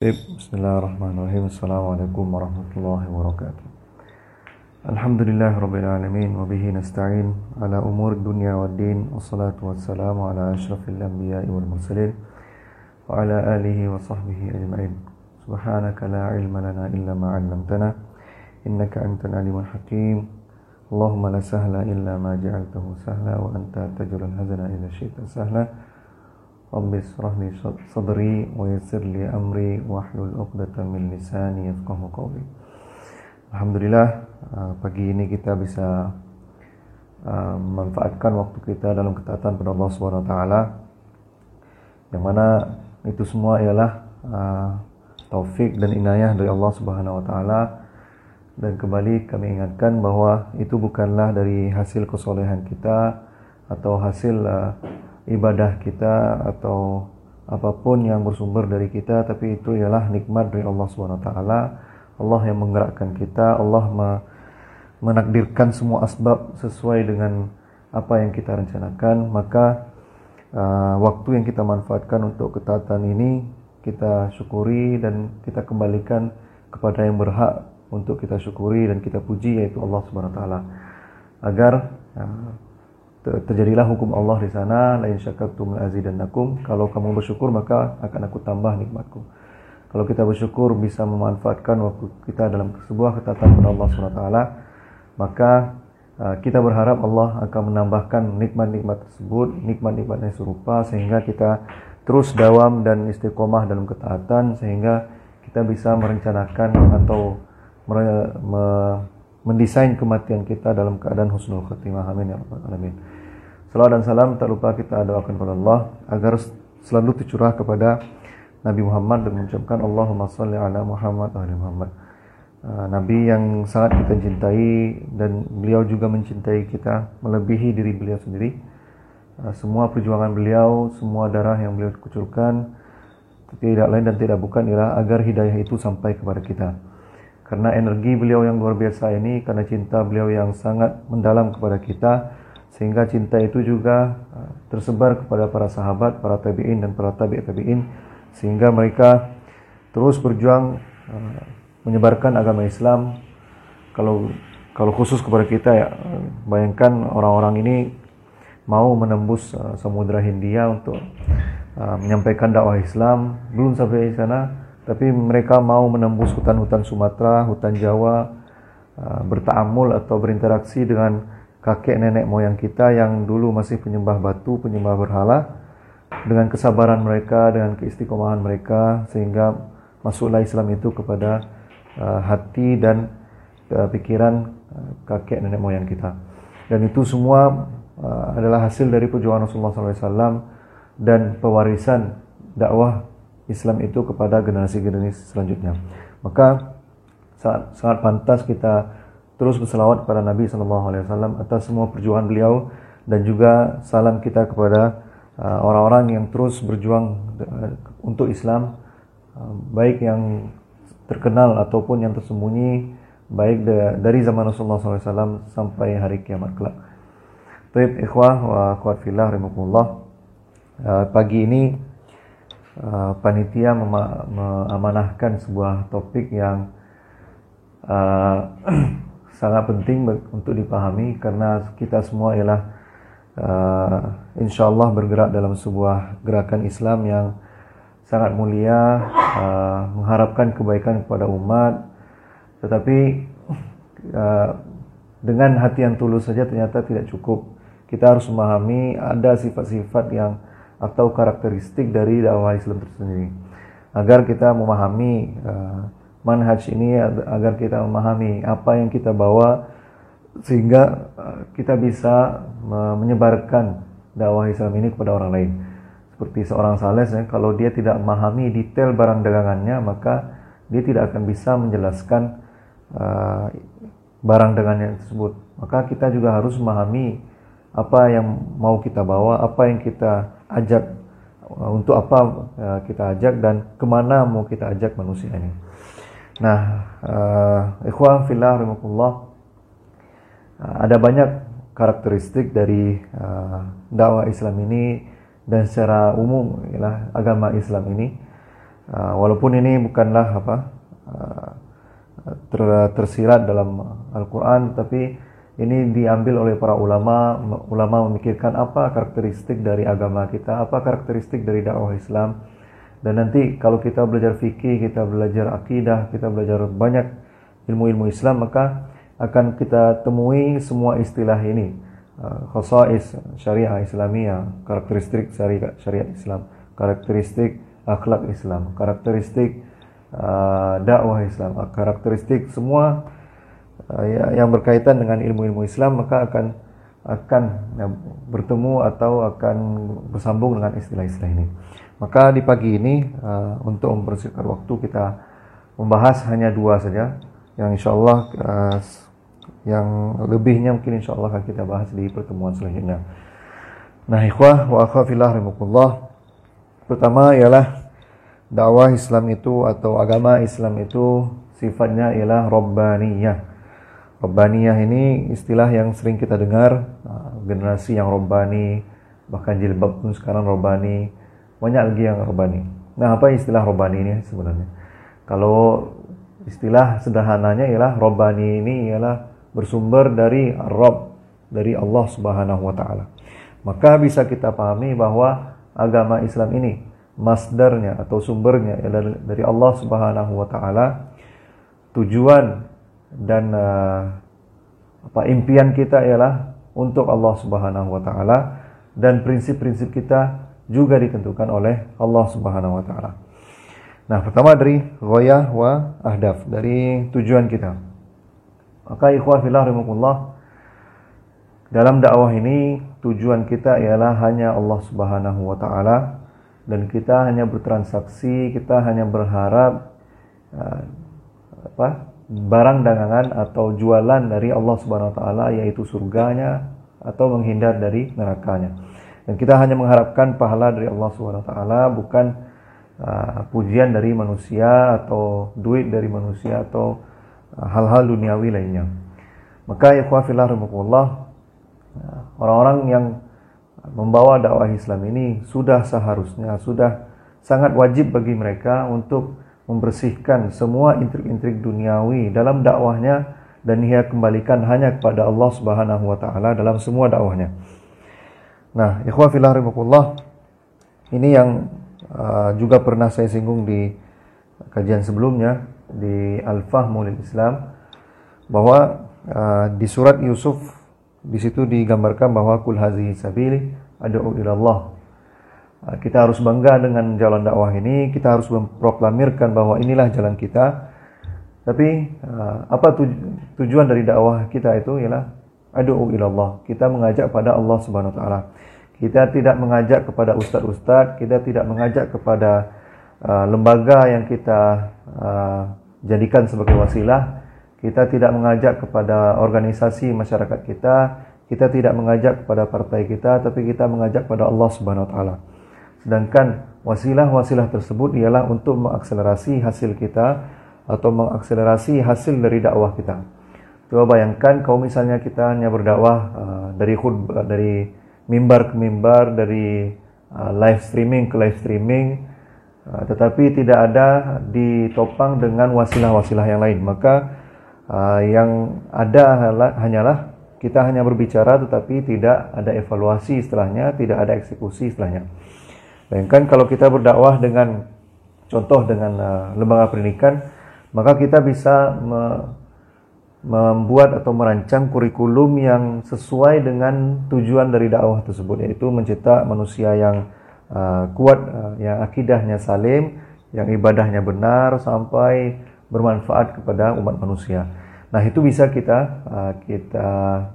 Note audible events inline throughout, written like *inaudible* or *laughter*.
بسم الله الرحمن الرحيم. السلام عليكم ورحمة الله وبركاته. الحمد لله رب العالمين وبه نستعين على أمور الدنيا والدين والصلاة والسلام على أشرف الأنبياء والمرسلين وعلى آله وصحبه أجمعين. سبحانك لا علم لنا إلا ما علمتنا إنك أنت العليم الحكيم. اللهم لا سهل إلا ما جعلته سهلا وأنت تجعل الحزن إذا شئت سهلا. رب اشرح لي صدري ويسر لي أمري واحلل عقدة من lisani yafqahu qawli Alhamdulillah uh, pagi ini kita bisa uh, memanfaatkan waktu kita dalam ketaatan pada Allah Subhanahu wa taala yang mana itu semua ialah uh, taufik dan inayah dari Allah Subhanahu wa taala dan kembali kami ingatkan bahwa itu bukanlah dari hasil kesolehan kita atau hasil uh, ibadah kita atau apa pun yang bersumber dari kita tapi itu ialah nikmat dari Allah Subhanahu wa taala. Allah yang menggerakkan kita, Allah menakdirkan semua asbab sesuai dengan apa yang kita rencanakan, maka uh, waktu yang kita manfaatkan untuk ketaatan ini kita syukuri dan kita kembalikan kepada yang berhak untuk kita syukuri dan kita puji yaitu Allah Subhanahu wa taala. Agar uh, terjadilah hukum Allah di sana lain syakartum azidannakum. Kalau kamu bersyukur maka akan aku tambah nikmatku. Kalau kita bersyukur bisa memanfaatkan waktu kita dalam sebuah ketatan kepada Allah SWT maka uh, kita berharap Allah akan menambahkan nikmat-nikmat tersebut nikmat-nikmat yang serupa sehingga kita terus dawam dan istiqomah dalam ketaatan sehingga kita bisa merencanakan atau mendesain kematian kita dalam keadaan husnul khatimah. Amin ya rabbal alamin. Salam dan salam tak lupa kita doakan kepada Allah agar selalu tercurah kepada Nabi Muhammad dan mengucapkan Allahumma salli ala Muhammad wa Muhammad. Uh, Nabi yang sangat kita cintai dan beliau juga mencintai kita melebihi diri beliau sendiri. Uh, semua perjuangan beliau semua darah yang beliau kucurkan tidak lain dan tidak bukan ialah agar hidayah itu sampai kepada kita karena energi beliau yang luar biasa ini karena cinta beliau yang sangat mendalam kepada kita sehingga cinta itu juga uh, tersebar kepada para sahabat, para tabi'in dan para tabi' tabi'in sehingga mereka terus berjuang uh, menyebarkan agama Islam. Kalau kalau khusus kepada kita ya bayangkan orang-orang ini mau menembus uh, samudra Hindia untuk menyampaikan dakwah Islam. Belum sampai di sana tapi mereka mau menembus hutan-hutan Sumatera, hutan Jawa bertaamul atau berinteraksi dengan kakek nenek moyang kita yang dulu masih penyembah batu, penyembah berhala dengan kesabaran mereka, dengan keistiqomahan mereka sehingga masuklah Islam itu kepada uh, hati dan uh, pikiran uh, kakek nenek moyang kita. Dan itu semua uh, adalah hasil dari perjuangan Rasulullah SAW dan pewarisan dakwah Islam itu kepada generasi-generasi selanjutnya. Maka sangat, sangat pantas kita terus berselawat kepada Nabi Sallallahu Alaihi Wasallam atas semua perjuangan beliau dan juga salam kita kepada uh, orang-orang uh, yang terus berjuang uh, untuk Islam uh, baik yang terkenal ataupun yang tersembunyi baik dari zaman Rasulullah SAW sampai hari kiamat kelak. Baik ikhwah wa akhwat rahimakumullah. Uh, pagi ini uh, panitia mengamanahkan sebuah topik yang uh, *clears throat* sangat penting untuk dipahami karena kita semua ialah uh, insya Allah bergerak dalam sebuah gerakan Islam yang sangat mulia uh, mengharapkan kebaikan kepada umat. Tetapi uh, dengan hati yang tulus saja ternyata tidak cukup. Kita harus memahami ada sifat-sifat yang atau karakteristik dari dakwah Islam tersendiri agar kita memahami uh, manhaj ini agar kita memahami apa yang kita bawa sehingga uh, kita bisa menyebarkan dakwah Islam ini kepada orang lain. Seperti seorang sales ya, kalau dia tidak memahami detail barang dagangannya, maka dia tidak akan bisa menjelaskan uh, barang dagangannya tersebut. Maka kita juga harus memahami apa yang mau kita bawa, apa yang kita ajak, uh, untuk apa uh, kita ajak dan ke mana mau kita ajak manusia ini. Nah, uh, ikhwan fillah rahimakumullah ada banyak karakteristik dari uh, dakwah Islam ini dan secara umum ialah agama Islam ini walaupun ini bukanlah apa ter, tersirat dalam Al-Quran, tapi ini diambil oleh para ulama. Ulama memikirkan apa karakteristik dari agama kita, apa karakteristik dari dakwah Islam. Dan nanti kalau kita belajar fikih, kita belajar akidah, kita belajar banyak ilmu-ilmu Islam, maka akan kita temui semua istilah ini. Uh, khasais syariah Islamiyah, karakteristik syariat Islam, karakteristik akhlak Islam, karakteristik uh, dakwah Islam, karakteristik semua ya, yang berkaitan dengan ilmu-ilmu Islam maka akan akan ya, bertemu atau akan bersambung dengan istilah-istilah ini. Maka di pagi ini uh, untuk mempersingkat waktu kita membahas hanya dua saja yang insya Allah uh, yang lebihnya mungkin insya Allah akan kita bahas di pertemuan selanjutnya. Nah, ikhwah wa akhwafillah Pertama ialah dakwah Islam itu atau agama Islam itu sifatnya ialah Rabbaniyah. Rabbaniyah ini istilah yang sering kita dengar, ah, generasi yang Rabbani, bahkan jilbab pun sekarang Rabbani, banyak lagi yang Rabbani. Nah, apa istilah Rabbani ini sebenarnya? Kalau istilah sederhananya ialah Rabbani ini ialah bersumber dari Rabb, dari Allah Subhanahu wa taala. Maka bisa kita pahami bahwa agama Islam ini masdarnya atau sumbernya adalah dari Allah Subhanahu wa taala tujuan dan uh, apa impian kita ialah untuk Allah Subhanahu wa taala dan prinsip-prinsip kita juga ditentukan oleh Allah Subhanahu wa taala. Nah, pertama dari ghayah wa ahdaf, dari tujuan kita. Maka ikhwah fillah rahimakumullah dalam dakwah ini tujuan kita ialah hanya Allah Subhanahu wa taala dan kita hanya bertransaksi, kita hanya berharap uh, apa? Barang dagangan atau jualan dari Allah Subhanahu wa taala yaitu surganya atau menghindar dari nerakanya. Dan kita hanya mengharapkan pahala dari Allah Subhanahu wa taala bukan uh, pujian dari manusia atau duit dari manusia atau uh, hal-hal duniawi lainnya. Maka ya fillah orang-orang yang membawa dakwah Islam ini sudah seharusnya, sudah sangat wajib bagi mereka untuk membersihkan semua intrik-intrik duniawi dalam dakwahnya dan ia kembalikan hanya kepada Allah Subhanahu wa taala dalam semua dakwahnya. Nah, ikhwah fillah ini yang uh, juga pernah saya singgung di kajian sebelumnya di Al-Fahmul Islam bahwa uh, di surat Yusuf di situ digambarkan bahwa kul hazihi sabili ad'u ila Allah. Ah, kita harus bangga dengan jalan dakwah ini, kita harus memproklamirkan bahwa inilah jalan kita. Tapi ah, apa tujuan dari dakwah kita itu ialah ad'u ila Allah. Kita mengajak pada Allah Subhanahu wa taala. Kita tidak mengajak kepada ustaz-ustaz, kita tidak mengajak kepada uh, lembaga yang kita jadikan sebagai wasilah, kita tidak mengajak kepada organisasi masyarakat kita, kita tidak mengajak kepada partai kita, tapi kita mengajak kepada Allah Subhanahu wa taala. Sedangkan wasilah-wasilah tersebut ialah untuk mengakselerasi hasil kita atau mengakselerasi hasil dari dakwah kita. Coba bayangkan kalau misalnya kita hanya berdakwah uh, dari khutbah dari mimbar ke mimbar, dari uh, live streaming ke live streaming, uh, tetapi tidak ada ditopang dengan wasilah-wasilah yang lain, maka uh, yang ada hanyalah kita hanya berbicara tetapi tidak ada evaluasi setelahnya, tidak ada eksekusi setelahnya. Bayangkan kalau kita berdakwah dengan contoh dengan uh, lembaga pendidikan, maka kita bisa me membuat atau merancang kurikulum yang sesuai dengan tujuan dari dakwah tersebut yaitu mencetak manusia yang uh, kuat, uh, yang akidahnya salim, yang ibadahnya benar sampai bermanfaat kepada umat manusia. Nah, itu bisa kita uh, kita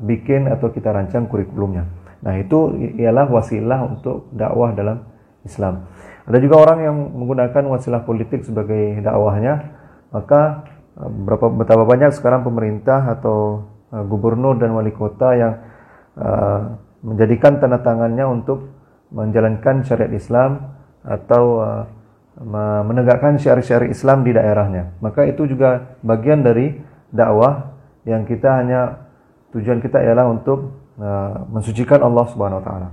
bikin atau kita rancang kurikulumnya. Nah, itu ialah wasilah untuk dakwah dalam Islam. Ada juga orang yang menggunakan wasilah politik sebagai dakwahnya, maka uh, berapa betapa banyak sekarang pemerintah atau uh, gubernur dan wali kota yang uh, menjadikan tanda tangannya untuk menjalankan syariat Islam atau uh, menegakkan syariat-syariat Islam di daerahnya. Maka itu juga bagian dari dakwah yang kita hanya tujuan kita ialah untuk uh, mensucikan Allah Subhanahu wa taala.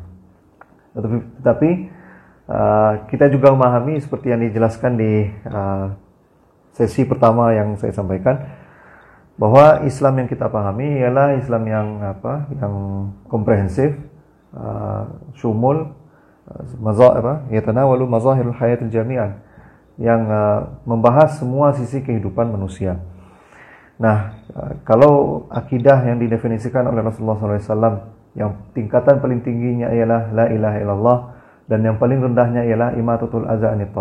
Tetapi, tetapi uh, kita juga memahami seperti yang dijelaskan di uh, sesi pertama yang saya sampaikan bahwa Islam yang kita pahami ialah Islam yang apa yang komprehensif uh, syumul uh, mazah apa mazahirul hayatil jami'an yang uh, membahas semua sisi kehidupan manusia. Nah, uh, kalau akidah yang didefinisikan oleh Rasulullah SAW yang tingkatan paling tingginya ialah la ilaha illallah dan yang paling rendahnya ialah imatatul adza anit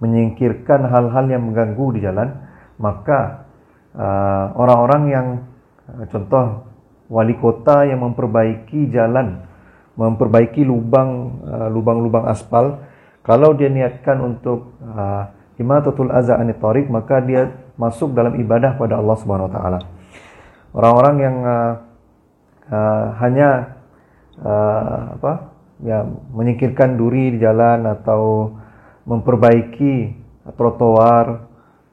menyingkirkan hal-hal yang mengganggu di jalan, maka uh, orang-orang uh, yang contoh wali kota yang memperbaiki jalan, memperbaiki lubang uh, lubang-lubang aspal, kalau dia niatkan untuk uh, imatatul azza anit maka dia masuk dalam ibadah pada Allah Subhanahu wa taala. Orang-orang yang uh, uh, hanya uh, apa? Ya menyingkirkan duri di jalan atau memperbaiki trotoar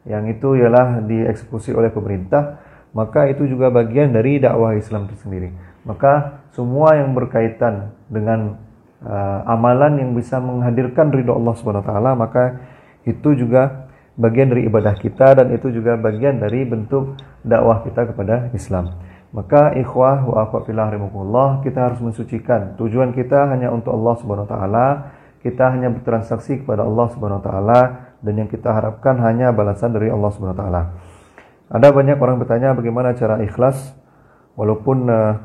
yang itu ialah dieksekusi oleh pemerintah, maka itu juga bagian dari dakwah Islam itu sendiri. Maka semua yang berkaitan dengan uh, amalan yang bisa menghadirkan ridho Allah Subhanahu taala, maka itu juga bagian dari ibadah kita dan itu juga bagian dari bentuk dakwah kita kepada Islam. Maka ikhwah wa akhwat fillah kita harus mensucikan. Tujuan kita hanya untuk Allah Subhanahu wa taala. Kita hanya bertransaksi kepada Allah Subhanahu wa taala dan yang kita harapkan hanya balasan dari Allah Subhanahu wa taala. Ada banyak orang bertanya bagaimana cara ikhlas. Walaupun uh,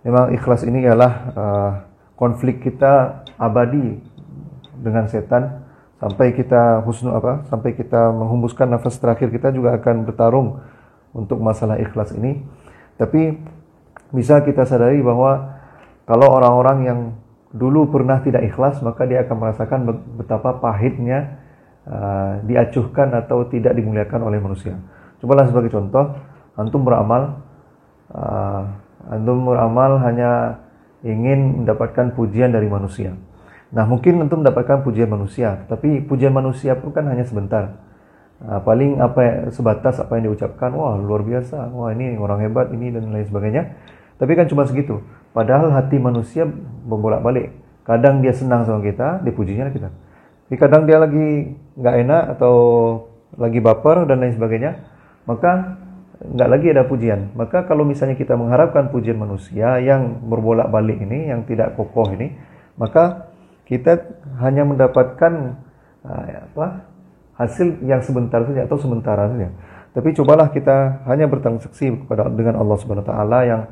memang ikhlas ini ialah uh, konflik kita abadi dengan setan. Sampai kita husnu apa? Sampai kita menghembuskan nafas terakhir kita juga akan bertarung untuk masalah ikhlas ini tapi bisa kita sadari bahwa kalau orang-orang yang dulu pernah tidak ikhlas, maka dia akan merasakan betapa pahitnya uh, diacuhkan atau tidak dimuliakan oleh manusia. Cobalah sebagai contoh, antum beramal, uh, antum beramal hanya ingin mendapatkan pujian dari manusia. Nah mungkin antum mendapatkan pujian manusia, tapi pujian manusia pun kan hanya sebentar. Uh, paling apa ya, sebatas apa yang diucapkan, wah luar biasa, wah ini orang hebat ini dan lain sebagainya. Tapi kan cuma segitu. Padahal hati manusia membolak-balik. Kadang dia senang sama kita, dipujinya kita. Tapi kadang dia lagi nggak enak atau lagi baper dan lain sebagainya, maka nggak lagi ada pujian. Maka kalau misalnya kita mengharapkan pujian manusia yang berbolak-balik ini, yang tidak kokoh ini, maka kita hanya mendapatkan uh, apa hasil yang sebentar saja atau sementara saja. Tapi cobalah kita hanya bertransaksi kepada dengan Allah Subhanahu wa taala yang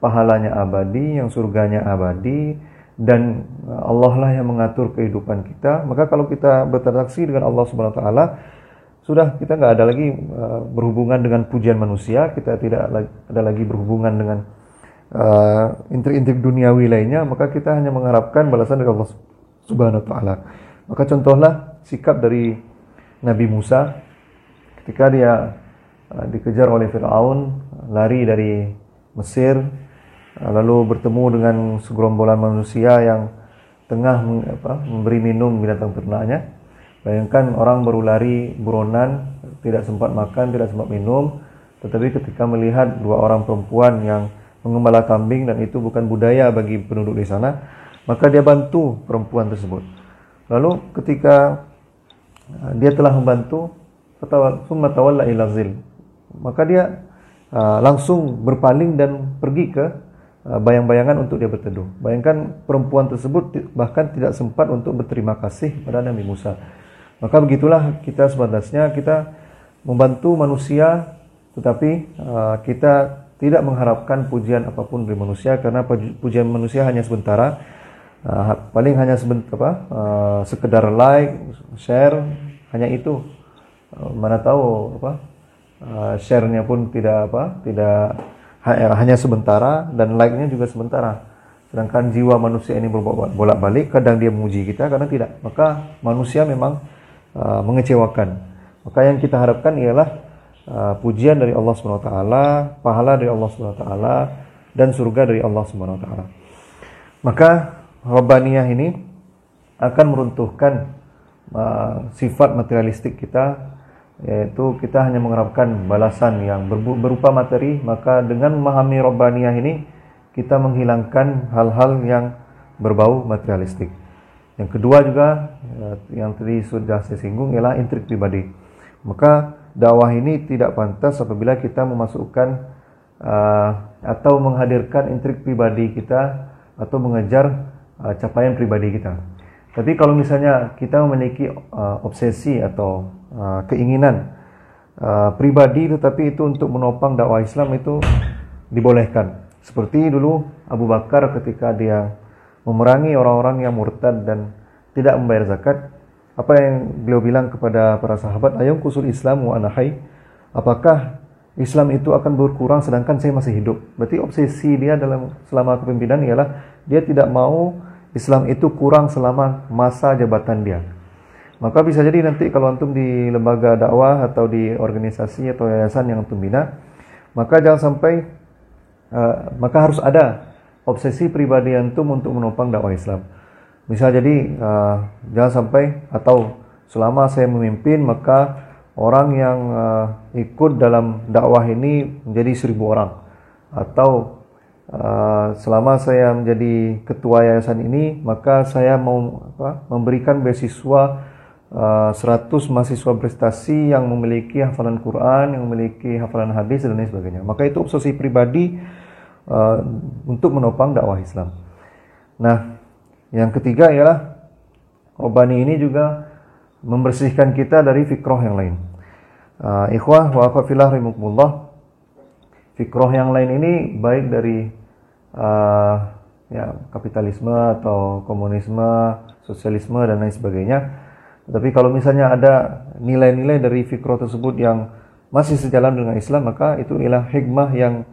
pahalanya abadi, yang surganya abadi, dan Allah lah yang mengatur kehidupan kita. Maka kalau kita bertransaksi dengan Allah Subhanahu wa taala, sudah kita nggak ada lagi uh, berhubungan dengan pujian manusia, kita tidak ada lagi berhubungan dengan uh, intrik-intrik duniawi lainnya, maka kita hanya mengharapkan balasan dari Allah Subhanahu wa taala. Maka contohlah sikap dari Nabi Musa ketika dia uh, dikejar oleh Firaun, lari dari Mesir lalu bertemu dengan segerombolan manusia yang tengah apa, memberi minum binatang ternaknya. Bayangkan orang baru lari buronan, tidak sempat makan, tidak sempat minum, tetapi ketika melihat dua orang perempuan yang mengembala kambing dan itu bukan budaya bagi penduduk di sana, maka dia bantu perempuan tersebut. Lalu ketika uh, dia telah membantu, maka dia uh, langsung berpaling dan pergi ke Uh, bayang-bayangan untuk dia berteduh. Bayangkan perempuan tersebut bahkan tidak sempat untuk berterima kasih pada Nabi Musa. Maka begitulah kita sebatasnya kita membantu manusia tetapi kita tidak mengharapkan pujian apa pun dari manusia karena pujian manusia hanya sementara. Uh, paling hanya sebentar apa? Uh, sekedar like, share, hanya itu. Uh, mana tahu apa? Uh, share-nya pun tidak apa? Tidak Ya, hanya sementara dan like-nya juga sementara. Sedangkan jiwa manusia ini bolak-balik, kadang dia memuji kita, kadang tidak. Maka manusia memang uh, mengecewakan. Maka yang kita harapkan ialah uh, pujian dari Allah Subhanahu taala, pahala dari Allah Subhanahu taala dan surga dari Allah Subhanahu taala. Maka Rabbaniyah ini akan meruntuhkan uh, sifat materialistik kita yaitu kita hanya mengharapkan balasan yang berupa materi maka dengan memahami Robbaniyah ini kita menghilangkan hal-hal yang berbau materialistik Yang kedua juga uh, yang tadi sudah saya singgung ialah intrik pribadi. Maka dakwah ini tidak pantas apabila kita memasukkan uh, atau menghadirkan intrik pribadi kita atau mengejar uh, capaian pribadi kita. Tapi kalau misalnya kita memiliki uh, obsesi atau uh, keinginan uh, pribadi tetapi itu untuk menopang dakwah Islam itu dibolehkan. Seperti dulu Abu Bakar ketika dia memerangi orang-orang yang murtad dan tidak membayar zakat, apa yang beliau bilang kepada para sahabat, "Ayung kusul Islam wa anahai." Apakah Islam itu akan berkurang sedangkan saya masih hidup? Berarti obsesi dia dalam selama kepemimpinan ialah dia tidak mau Islam itu kurang selama masa jabatan dia. Maka bisa jadi nanti kalau antum di lembaga dakwah atau di organisasi atau yayasan yang antum bina, maka jangan sampai uh, maka harus ada obsesi pribadi antum untuk menopang dakwah Islam. Misal jadi uh, jangan sampai atau selama saya memimpin maka orang yang uh, ikut dalam dakwah ini menjadi seribu orang atau uh, selama saya menjadi ketua yayasan ini maka saya mau apa, memberikan beasiswa uh, 100 mahasiswa prestasi yang memiliki hafalan Quran, yang memiliki hafalan hadis dan lain sebagainya. Maka itu obsesi pribadi uh, untuk menopang dakwah Islam. Nah, yang ketiga ialah Robani ini juga membersihkan kita dari fikroh yang lain. Uh, ikhwah wa akhwafillah rahimakumullah. Fikroh yang lain ini baik dari uh, ya kapitalisme atau komunisme, sosialisme dan lain sebagainya. Tapi kalau misalnya ada nilai-nilai dari fikroh tersebut yang masih sejalan dengan Islam, maka itu ialah hikmah yang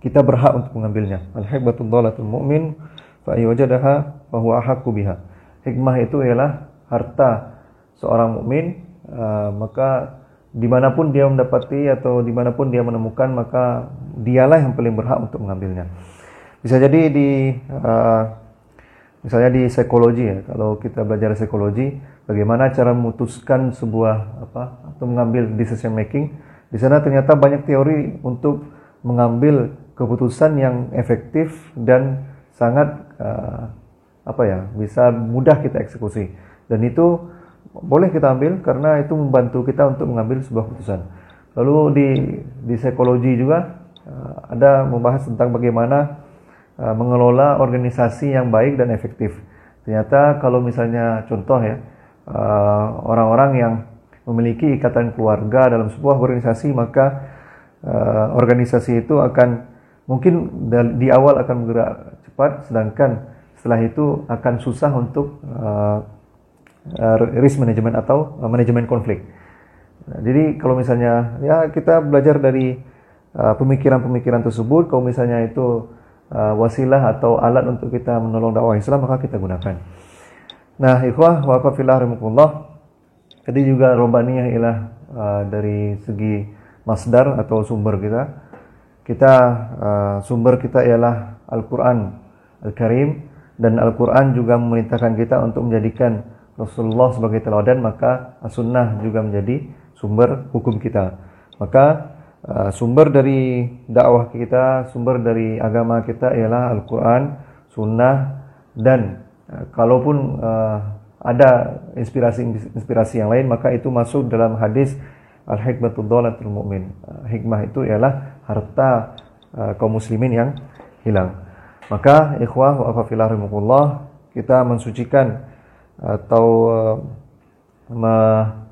kita berhak untuk mengambilnya. Al-hikmatul dhalatul mu'min fa wajadaha fa huwa biha. Hikmah itu ialah harta seorang mukmin uh, maka di mana pun dia mendapati atau di mana pun dia menemukan maka dialah yang paling berhak untuk mengambilnya. Bisa jadi di uh, misalnya di psikologi ya, kalau kita belajar psikologi, bagaimana cara memutuskan sebuah apa atau mengambil decision making. Di sana ternyata banyak teori untuk mengambil keputusan yang efektif dan sangat uh, apa ya bisa mudah kita eksekusi dan itu boleh kita ambil karena itu membantu kita untuk mengambil sebuah keputusan. Lalu di di psikologi juga uh, ada membahas tentang bagaimana mengelola organisasi yang baik dan efektif. Ternyata kalau misalnya contoh ya orang-orang uh, yang memiliki ikatan keluarga dalam sebuah organisasi maka uh, organisasi itu akan mungkin di awal akan bergerak cepat, sedangkan setelah itu akan susah untuk risk management atau manajemen konflik. Nah, jadi kalau misalnya ya kita belajar dari pemikiran-pemikiran tersebut, kalau misalnya itu uh, wasilah atau alat untuk kita menolong dakwah Islam maka kita gunakan. Nah, ikhwah wa fillah Tadi juga robaniyah ialah uh, dari segi masdar atau sumber kita. Kita uh, sumber kita ialah Al-Quran Al-Karim dan Al-Quran juga memerintahkan kita untuk menjadikan Rasulullah sebagai teladan maka As-Sunnah juga menjadi sumber hukum kita. Maka uh, sumber dari dakwah kita sumber dari agama kita ialah Al-Quran Sunnah dan uh, kalaupun uh, ada inspirasi-inspirasi yang lain maka itu masuk dalam hadis al-hikmatu dhalatul mu'min. Hikmah itu ialah harta uh, kaum muslimin yang hilang. Maka ikhwah wa kita mensucikan atau uh,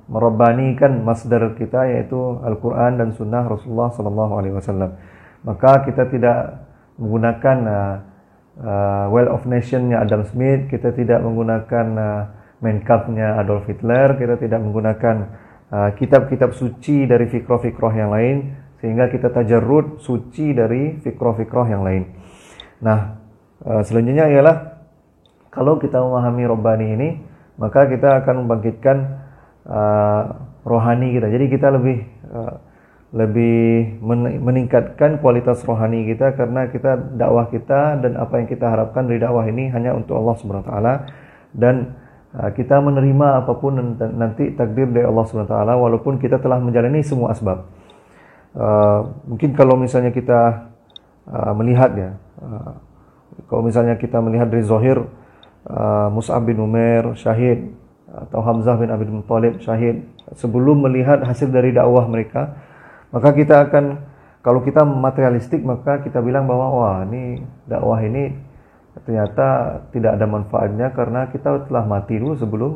me merobanikan masdar kita yaitu Al-Quran dan Sunnah Rasulullah Sallallahu Alaihi Wasallam. Maka kita tidak menggunakan uh, uh, Well of Nation-nya Adam Smith, kita tidak menggunakan uh, Mein Adolf Hitler, kita tidak menggunakan uh, kitab-kitab uh, suci dari fikroh-fikroh yang lain, sehingga kita tajarrud suci dari fikroh-fikroh yang lain. Nah, eh, selanjutnya ialah kalau kita memahami robbani ini, maka kita akan membangkitkan uh, rohani kita. Jadi kita lebih uh, lebih meningkatkan kualitas rohani kita karena kita dakwah kita dan apa yang kita harapkan dari dakwah ini hanya untuk Allah Subhanahu wa taala dan uh, kita menerima apa pun nanti takdir dari Allah Subhanahu wa taala walaupun kita telah menjalani semua asbab. Uh, mungkin kalau misalnya kita uh, melihat ya, uh, kalau misalnya kita melihat dari zohir uh, Mus'ab bin Umair syahid atau Hamzah bin Abi Thalib syahid sebelum melihat hasil dari dakwah mereka maka kita akan kalau kita materialistik maka kita bilang bahwa wah ini dakwah ini ternyata tidak ada manfaatnya karena kita telah mati dulu sebelum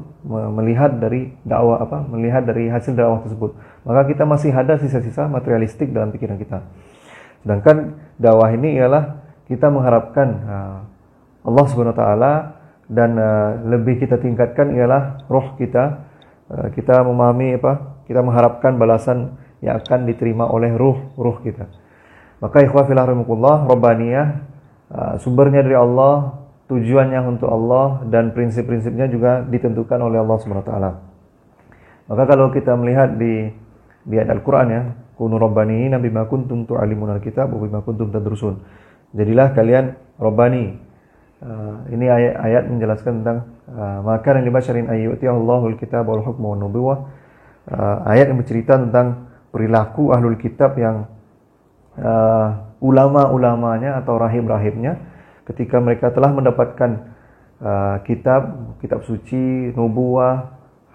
melihat dari dakwah apa melihat dari hasil dakwah tersebut. Maka kita masih ada sisa-sisa materialistik dalam pikiran kita. Sedangkan dakwah ini ialah kita mengharapkan uh, Allah Subhanahu wa taala dan uh, lebih kita tingkatkan ialah roh kita. Uh, kita memahami apa? Kita mengharapkan balasan yang akan diterima oleh ruh ruh kita. Maka ikhwah fillah rahimakumullah rabbaniyah uh, sumbernya dari Allah tujuannya untuk Allah dan prinsip-prinsipnya juga ditentukan oleh Allah Subhanahu taala. Maka kalau kita melihat di di Al-Qur'an ya kunu rabbaniina bima kuntum tu'allimunal kitab wa bima kuntum tadrusun. Jadilah kalian robani. Uh, ini ayat-ayat menjelaskan tentang uh, maka yang dibasyarin ayyuti Allahul kitab wal hukmu wan nubuwah. Uh, ayat yang bercerita tentang perilaku ahlul kitab yang uh, ulama-ulamanya atau rahib-rahibnya ketika mereka telah mendapatkan uh, kitab, kitab suci, nubuah,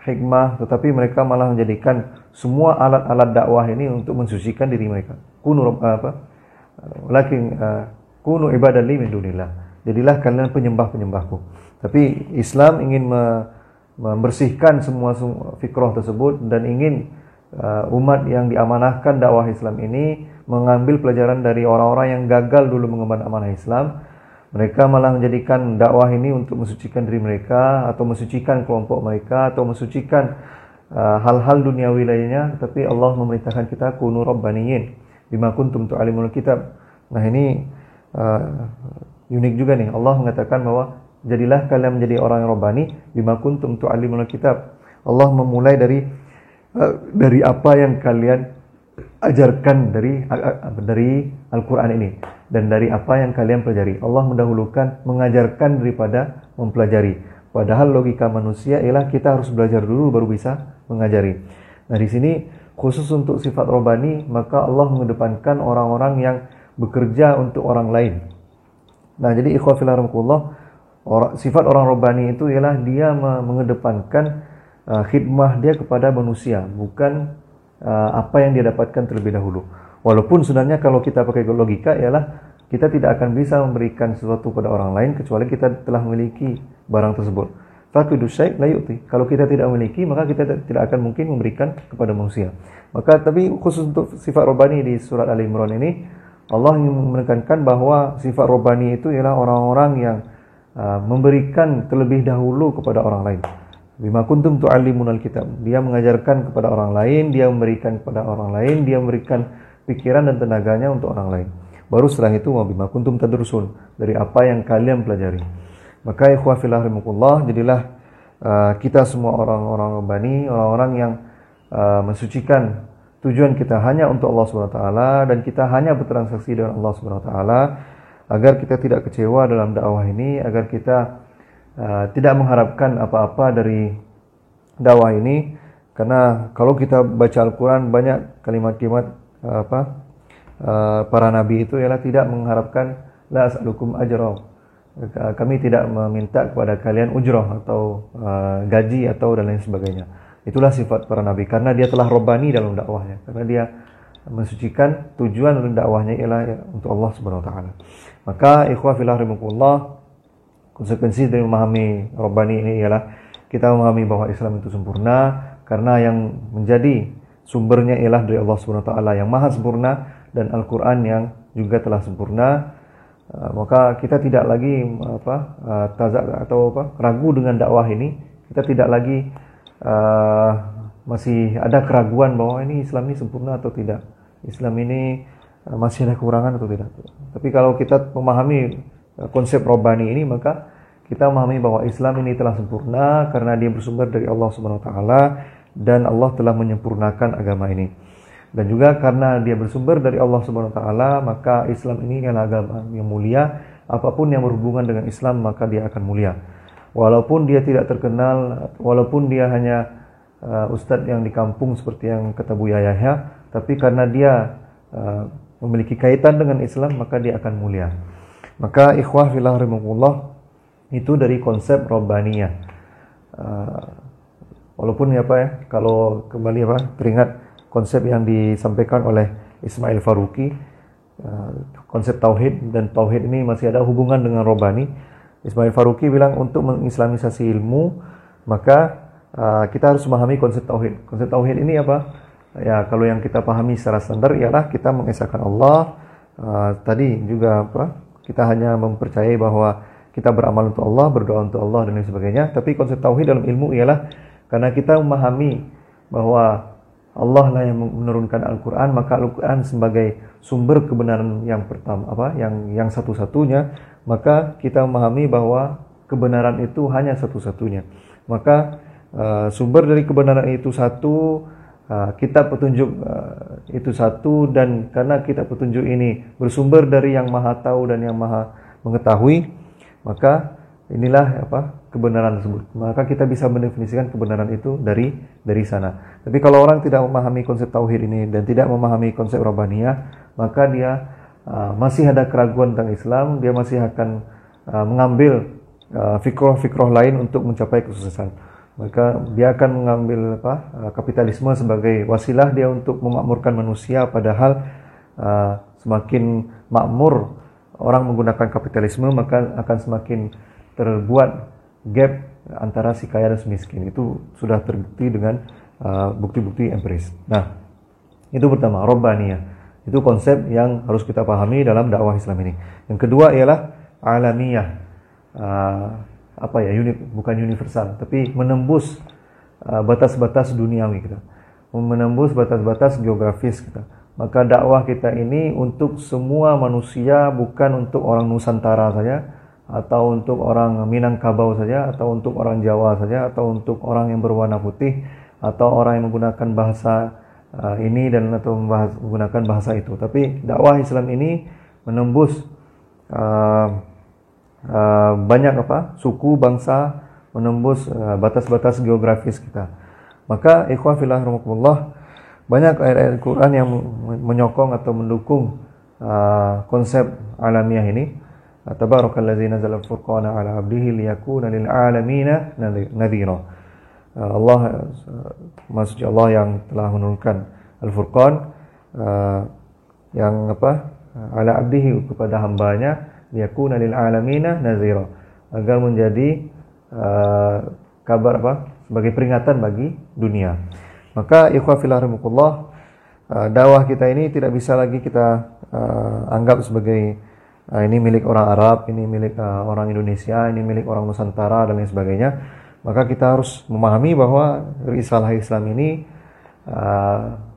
hikmah, tetapi mereka malah menjadikan semua alat-alat dakwah ini untuk mensucikan diri mereka. Kunu apa? Lakin uh, kunu ibadah li min dunillah. Jadilah kalian penyembah-penyembahku. Tapi Islam ingin membersihkan semua, fikrah tersebut dan ingin uh, umat yang diamanahkan dakwah Islam ini mengambil pelajaran dari orang-orang yang gagal dulu mengemban amanah Islam. Mereka malah menjadikan dakwah ini untuk mensucikan diri mereka atau mensucikan kelompok mereka atau mensucikan uh, hal-hal uh, duniawi lainnya. Tapi Allah memerintahkan kita kunu rabbaniyin bima kuntum tu'alimul kitab. Nah ini uh, unik juga nih. Allah mengatakan bahwa jadilah kalian menjadi orang yang robani bima kuntum tu'allimul kitab. Allah memulai dari uh, dari apa yang kalian ajarkan dari uh, dari Al-Qur'an ini dan dari apa yang kalian pelajari. Allah mendahulukan mengajarkan daripada mempelajari. Padahal logika manusia ialah kita harus belajar dulu baru bisa mengajari. Nah, di sini khusus untuk sifat robani, maka Allah mengedepankan orang-orang yang bekerja untuk orang lain. Nah, jadi ikhwah orang, sifat orang robani itu ialah dia mengedepankan uh, khidmah dia kepada manusia, bukan uh, apa yang dia dapatkan terlebih dahulu. Walaupun sebenarnya kalau kita pakai logika ialah kita tidak akan bisa memberikan sesuatu pada orang lain kecuali kita telah memiliki barang tersebut. Fakidu syait la yu'ti. Kalau kita tidak memiliki, maka kita tidak akan mungkin memberikan kepada manusia. Maka tapi khusus untuk sifat robani di surat Ali Imran ini Allah ingin menekankan bahwa sifat robani itu ialah orang-orang yang uh, memberikan terlebih dahulu kepada orang lain. Bima kuntum tu'allimunal kitab. Dia mengajarkan kepada orang lain, dia memberikan kepada orang lain, dia memberikan pikiran dan tenaganya untuk orang lain. Baru setelah itu bima kuntum tadrusun dari apa yang kalian pelajari. Maka ikhwah fillah jadilah uh, kita semua orang-orang robani, orang-orang yang uh, mensucikan tujuan kita hanya untuk Allah Subhanahu wa taala dan kita hanya bertransaksi dengan Allah Subhanahu wa taala agar kita tidak kecewa dalam dakwah ini, agar kita uh, tidak mengharapkan apa-apa dari dakwah ini karena kalau kita baca Al-Qur'an banyak kalimat-kalimat uh, apa uh, para nabi itu ialah tidak mengharapkan la as'alukum ajra. Kami tidak meminta kepada kalian ujrah atau uh, gaji atau dan lain sebagainya Itulah sifat para nabi karena dia telah robani dalam dakwahnya. Karena dia mensucikan tujuan dalam dakwahnya ialah ya, untuk Allah Subhanahu wa taala. Maka ikhwah fillah rahimakumullah konsekuensi dari memahami robani ini ialah kita memahami bahwa Islam itu sempurna karena yang menjadi sumbernya ialah dari Allah Subhanahu wa taala yang maha sempurna dan Al-Qur'an yang juga telah sempurna. Uh, maka kita tidak lagi apa uh, tazak atau apa ragu dengan dakwah ini. Kita tidak lagi uh, masih ada keraguan bahwa ini Islam ini sempurna atau tidak. Islam ini uh, masih ada kekurangan atau tidak. Tapi kalau kita memahami uh, konsep robani ini maka kita memahami bahwa Islam ini telah sempurna karena dia bersumber dari Allah Subhanahu wa taala dan Allah telah menyempurnakan agama ini. Dan juga karena dia bersumber dari Allah Subhanahu wa taala, maka Islam ini adalah agama yang mulia. Apa pun yang berhubungan dengan Islam, maka dia akan mulia walaupun dia tidak terkenal, walaupun dia hanya uh, ustadz yang di kampung seperti yang kata Buya Yahya, tapi karena dia uh, memiliki kaitan dengan Islam, maka dia akan mulia. Maka ikhwah fillah rahimahullah, itu dari konsep robbaniyah. Uh, walaupun ya Pak ya, kalau kembali apa teringat konsep yang disampaikan oleh Ismail Faruqi, uh, konsep tauhid dan tauhid ini masih ada hubungan dengan robani. Ismail Faruqi bilang untuk mengislamisasi ilmu, maka uh, kita harus memahami konsep tauhid. Konsep tauhid ini apa? Ya, kalau yang kita pahami secara standar ialah kita mengesahkan Allah. Uh, tadi juga apa? Kita hanya mempercayai bahwa kita beramal untuk Allah, berdoa untuk Allah dan lain sebagainya. Tapi konsep tauhid dalam ilmu ialah karena kita memahami bahwa Allah lah yang menurunkan Al-Quran, maka Al-Quran sebagai sumber kebenaran yang pertama, apa, yang yang satu-satunya, maka kita memahami bahwa kebenaran itu hanya satu-satunya. Maka uh, sumber dari kebenaran itu satu, uh, kita petunjuk uh, itu satu, dan karena kita petunjuk ini bersumber dari yang maha tahu dan yang maha mengetahui, maka inilah apa kebenaran tersebut. Maka kita bisa mendefinisikan kebenaran itu dari dari sana. Tapi kalau orang tidak memahami konsep tauhid ini dan tidak memahami konsep rabbaniyah, maka dia uh, masih ada keraguan tentang Islam, dia masih akan uh, mengambil uh, fikroh-fikroh lain untuk mencapai kesuksesan. Maka dia akan mengambil apa kapitalisme sebagai wasilah dia untuk memakmurkan manusia padahal uh, semakin makmur orang menggunakan kapitalisme maka akan semakin terbuat gap antara si kaya dan si miskin itu sudah terbukti dengan bukti-bukti uh, empiris. Nah, itu pertama, robbaniyah. Itu konsep yang harus kita pahami dalam dakwah Islam ini. Yang kedua ialah alamiyah. Uh, apa ya, uni, bukan universal, tapi menembus uh, batas-batas uh, duniawi kita. Menembus batas-batas geografis kita. Maka dakwah kita ini untuk semua manusia, bukan untuk orang Nusantara saja, atau untuk orang Minangkabau saja, atau untuk orang Jawa saja, atau untuk orang yang berwarna putih, atau orang yang menggunakan bahasa uh, ini dan atau membahas, menggunakan bahasa itu. Tapi dakwah Islam ini menembus uh, uh, banyak apa suku, bangsa, menembus batas-batas uh, geografis kita. Maka ikhwah fillah banyak ayat-ayat Quran yang menyokong atau mendukung uh, konsep alamiah ini. Tabarakalladzi nazala al-furqana ala 'abdihi liyakuna lil 'alamina nadhira. Uh, Allah uh, maksudnya Allah yang telah menurunkan Al-Furqan uh, yang apa? ala 'abdihi kepada hambanya liyakuna lil 'alamina nadhira agar menjadi uh, kabar apa? sebagai peringatan bagi dunia. Maka ikhwah fillah uh, dakwah kita ini tidak bisa lagi kita uh, anggap sebagai uh, ini milik orang Arab, ini milik uh, orang Indonesia, ini milik orang Nusantara dan lain sebagainya. Maka kita harus memahami bahwa risalah Islam ini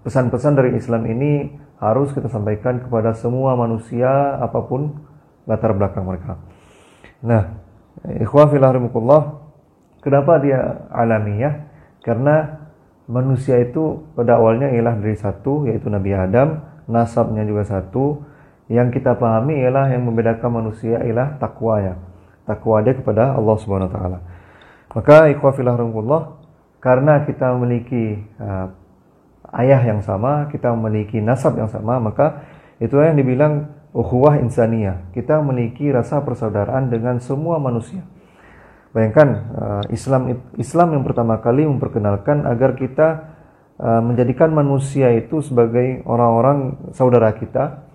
pesan-pesan uh, dari Islam ini harus kita sampaikan kepada semua manusia apa pun latar belakang mereka. Nah, ikhwah fillah kenapa dia alamiah? Karena manusia itu pada awalnya ialah dari satu yaitu Nabi Adam, nasabnya juga satu. Yang kita pahami ialah yang membedakan manusia ialah takwa ya. Takwa dia kepada Allah Subhanahu wa taala. Maka ikhwah fillah karena kita memiliki uh, ayah yang sama, kita memiliki nasab yang sama, maka itu yang dibilang ukhuwah insaniyah. Kita memiliki rasa persaudaraan dengan semua manusia. Bayangkan uh, Islam Islam yang pertama kali memperkenalkan agar kita uh, menjadikan manusia itu sebagai orang-orang saudara kita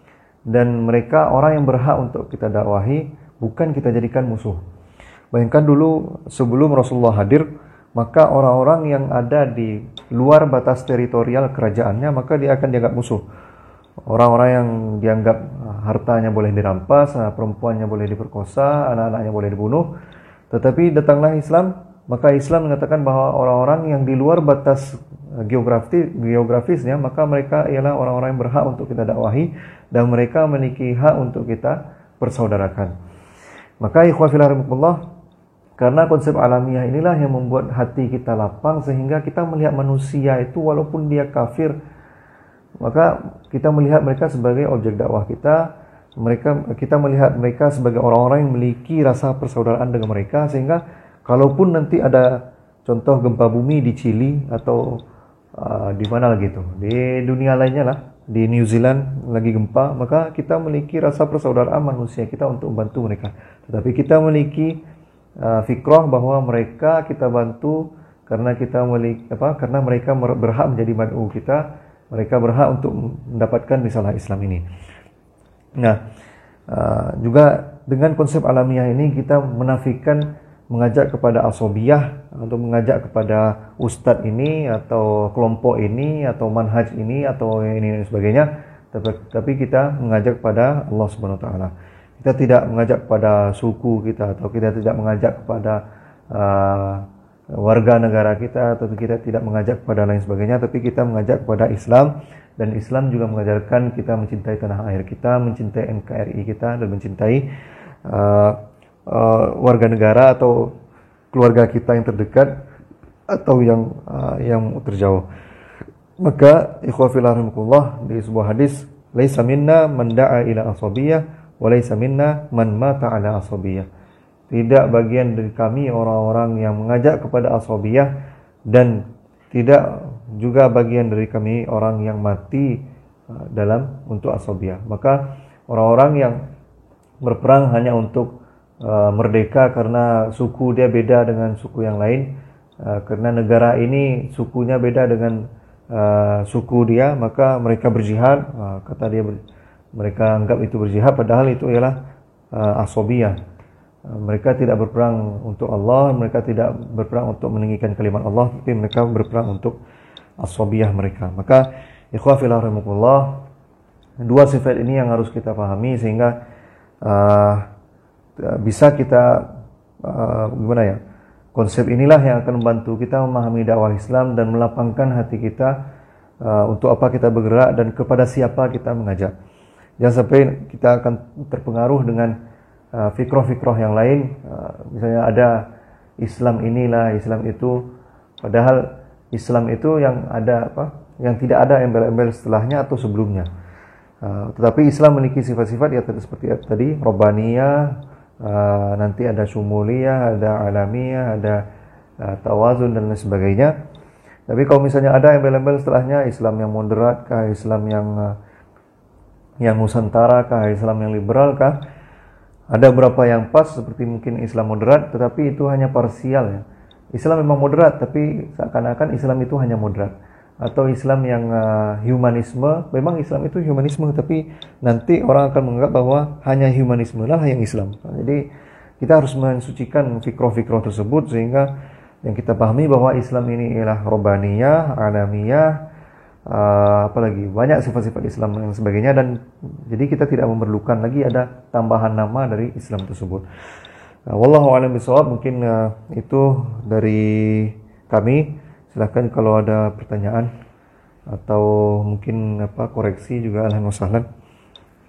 dan mereka orang yang berhak untuk kita dakwahi bukan kita jadikan musuh. Bayangkan dulu sebelum Rasulullah hadir maka orang-orang yang ada di luar batas teritorial kerajaannya maka dia akan dianggap musuh. Orang-orang yang dianggap hartanya boleh dirampas, perempuannya boleh diperkosa, anak-anaknya boleh dibunuh tetapi datanglah Islam, maka Islam mengatakan bahwa orang-orang yang di luar batas geografis geografisnya, maka mereka ialah orang-orang yang berhak untuk kita dakwahi dan mereka memiliki hak untuk kita persaudarakan. Maka ikhwah fillah karena konsep alamiah inilah yang membuat hati kita lapang sehingga kita melihat manusia itu walaupun dia kafir maka kita melihat mereka sebagai objek dakwah kita. Mereka kita melihat mereka sebagai orang-orang yang memiliki rasa persaudaraan dengan mereka sehingga kalaupun nanti ada contoh gempa bumi di Chili atau uh, di mana lagi itu di dunia lainnya lah di New Zealand lagi gempa maka kita memiliki rasa persaudaraan manusia kita untuk membantu mereka. Tetapi kita memiliki uh, fikroh bahwa mereka kita bantu karena kita memiliki apa karena mereka berhak menjadi mad'u kita mereka berhak untuk mendapatkan risalah Islam ini. Nah uh, juga dengan konsep alamiah ini kita menafikan mengajak kepada asobiyah atau mengajak kepada ustadz ini atau kelompok ini atau manhaj ini atau ini dan sebagainya tapi, tapi kita mengajak kepada Allah Subhanahu wa taala kita tidak mengajak kepada suku kita atau kita tidak mengajak kepada uh, warga negara kita atau kita tidak mengajak kepada lain sebagainya tapi kita mengajak kepada Islam dan Islam juga mengajarkan kita mencintai tanah air kita mencintai NKRI kita dan mencintai uh, uh, warga negara atau keluarga kita yang terdekat atau yang uh, yang terjauh. Maka ikhwafil di sebuah hadis laisa minna man da'a ila asabiyah walaysa minna man mata ala asabiyah. Tidak bagian dari kami orang-orang yang mengajak kepada asabiyah dan tidak juga bagian dari kami orang yang mati uh, dalam untuk asabiyah. Maka orang-orang yang berperang hanya untuk uh, merdeka karena suku dia beda dengan suku yang lain, uh, karena negara ini sukunya beda dengan suku dia, maka mereka berjihad. Kata dia ber, mereka anggap itu berjihad padahal itu ialah uh, asobiyah uh, mereka tidak berperang untuk Allah mereka tidak berperang untuk meninggikan kalimat Allah tapi mereka berperang untuk asobiyah mereka maka ikhwah fillah dua sifat ini yang harus kita pahami sehingga uh, bisa kita uh, gimana ya konsep inilah yang akan membantu kita memahami dakwah Islam dan melapangkan hati kita uh, untuk apa kita bergerak dan kepada siapa kita mengajak. Jangan sampai kita akan terpengaruh dengan uh, fikroh-fikroh yang lain. Uh, misalnya ada Islam inilah, Islam itu. Padahal Islam itu yang ada apa? Yang tidak ada embel-embel setelahnya atau sebelumnya. Uh, tetapi Islam memiliki sifat-sifat ya seperti tadi, Robbaniyah, uh, nanti ada Syumuliyah, ada Alamiyah, ada Tawazun dan lain sebagainya. Tapi kalau misalnya ada embel-embel setelahnya Islam yang moderat kah, Islam yang uh, yang Nusantara kah, Islam yang liberal kah? Ada beberapa yang pas seperti mungkin Islam moderat, tetapi itu hanya parsial ya. Islam memang moderat, tapi seakan-akan Islam itu hanya moderat. Atau Islam yang uh, humanisme, memang Islam itu humanisme, tapi nanti orang akan menganggap bahwa hanya humanisme lah yang Islam. Jadi kita harus mensucikan fikroh-fikroh tersebut sehingga yang kita pahami bahwa Islam ini ialah robaniyah, alamiyah, uh, apalagi banyak sifat-sifat Islam dan sebagainya dan jadi kita tidak memerlukan lagi ada tambahan nama dari Islam tersebut. Uh, wallahu a'lam bishawab mungkin uh, itu dari kami. Silahkan kalau ada pertanyaan atau mungkin apa koreksi juga alhamdulillah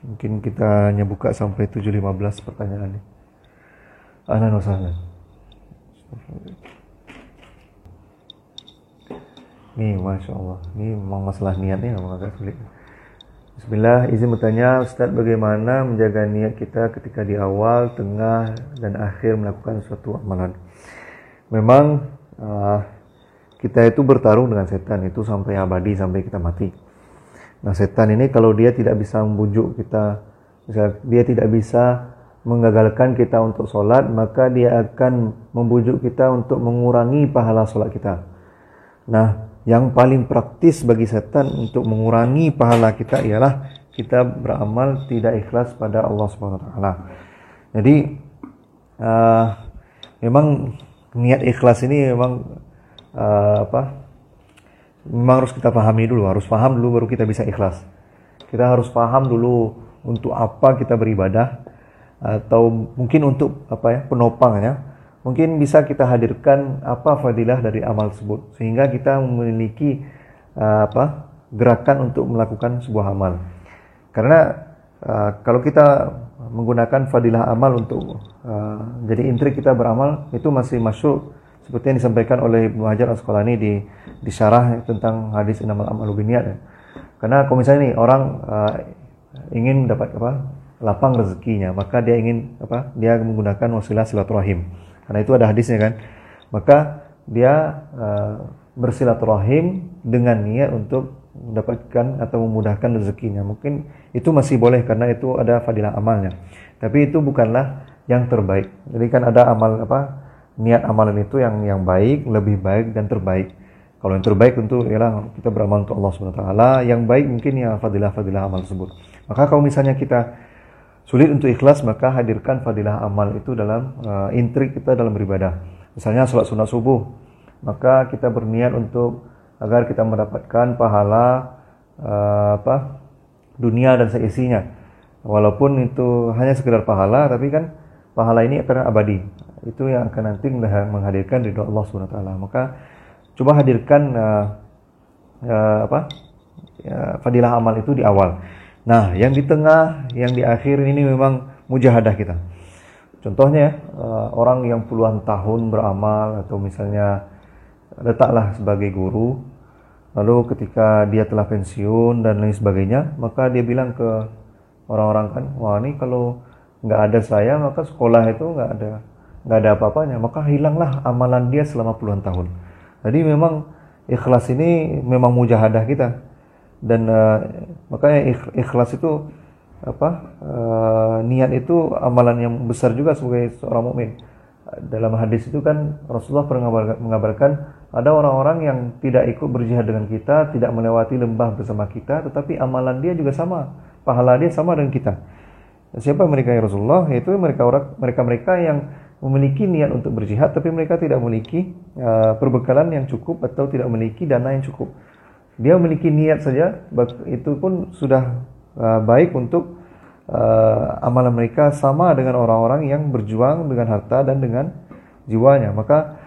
Mungkin kita hanya buka sampai 7.15 pertanyaan ini. Wa Nih, Masya Allah. Ini memang masalah niatnya memang agak sulit. Bismillah, izin bertanya Ustadz bagaimana menjaga niat kita ketika di awal, tengah, dan akhir melakukan suatu amalan. Memang uh, kita itu bertarung dengan setan itu sampai abadi, sampai kita mati. Nah setan ini kalau dia tidak bisa membujuk kita, misal dia tidak bisa menggagalkan kita untuk sholat, maka dia akan membujuk kita untuk mengurangi pahala sholat kita. Nah, yang paling praktis bagi setan untuk mengurangi pahala kita ialah kita beramal tidak ikhlas pada Allah Subhanahu wa taala. Jadi uh, memang niat ikhlas ini memang uh, apa? Memang harus kita pahami dulu, harus paham dulu baru kita bisa ikhlas. Kita harus paham dulu untuk apa kita beribadah atau mungkin untuk apa ya penopangnya mungkin bisa kita hadirkan apa fadilah dari amal tersebut sehingga kita memiliki uh, apa gerakan untuk melakukan sebuah amal. Karena uh, kalau kita menggunakan fadilah amal untuk uh, jadi intrik kita beramal itu masih masuk seperti yang disampaikan oleh Ibnu Hajar Asqalani di di syarah tentang hadis inamal amalu biniyat ya. karena kalau misalnya nih orang uh, ingin dapat apa lapang rezekinya maka dia ingin apa dia menggunakan wasilah silaturahim karena itu ada hadisnya kan. Maka dia uh, bersilaturahim dengan niat untuk mendapatkan atau memudahkan rezekinya. Mungkin itu masih boleh karena itu ada fadilah amalnya. Tapi itu bukanlah yang terbaik. Jadi kan ada amal apa niat amalan itu yang yang baik, lebih baik dan terbaik. Kalau yang terbaik tentu ialah kita beramal untuk Allah Subhanahu wa taala, yang baik mungkin ya fadilah-fadilah amal tersebut. Maka kalau misalnya kita sulit untuk ikhlas, maka hadirkan fadilah amal itu dalam uh, intrik kita dalam beribadah. Misalnya sholat sunat subuh, maka kita berniat untuk agar kita mendapatkan pahala uh, apa dunia dan seisinya. Walaupun itu hanya sekedar pahala, tapi kan pahala ini akan abadi. Itu yang akan nanti menghadirkan ridho Allah taala. Maka coba hadirkan uh, uh, apa? Ya, fadilah amal itu di awal. Nah, yang di tengah, yang di akhir ini memang mujahadah kita. Contohnya uh, orang yang puluhan tahun beramal atau misalnya letaklah sebagai guru Lalu ketika dia telah pensiun dan lain sebagainya, maka dia bilang ke orang-orang kan, wah ini kalau nggak ada saya maka sekolah itu nggak ada nggak ada apa-apanya, maka hilanglah amalan dia selama puluhan tahun. Jadi memang ikhlas ini memang mujahadah kita dan uh, makanya ikhlas itu apa uh, niat itu amalan yang besar juga sebagai seorang mukmin. Dalam hadis itu kan Rasulullah pernah mengabarkan ada orang-orang yang tidak ikut berjihad dengan kita, tidak melewati lembah bersama kita, tetapi amalan dia juga sama, pahala dia sama dengan kita. Siapa mereka ya Rasulullah? Yaitu mereka orang mereka-mereka yang memiliki niat untuk berjihad tapi mereka tidak memiliki uh, perbekalan yang cukup atau tidak memiliki dana yang cukup. Dia memiliki niat saja itu pun sudah uh, baik untuk uh, amalan mereka sama dengan orang-orang yang berjuang dengan harta dan dengan jiwanya. Maka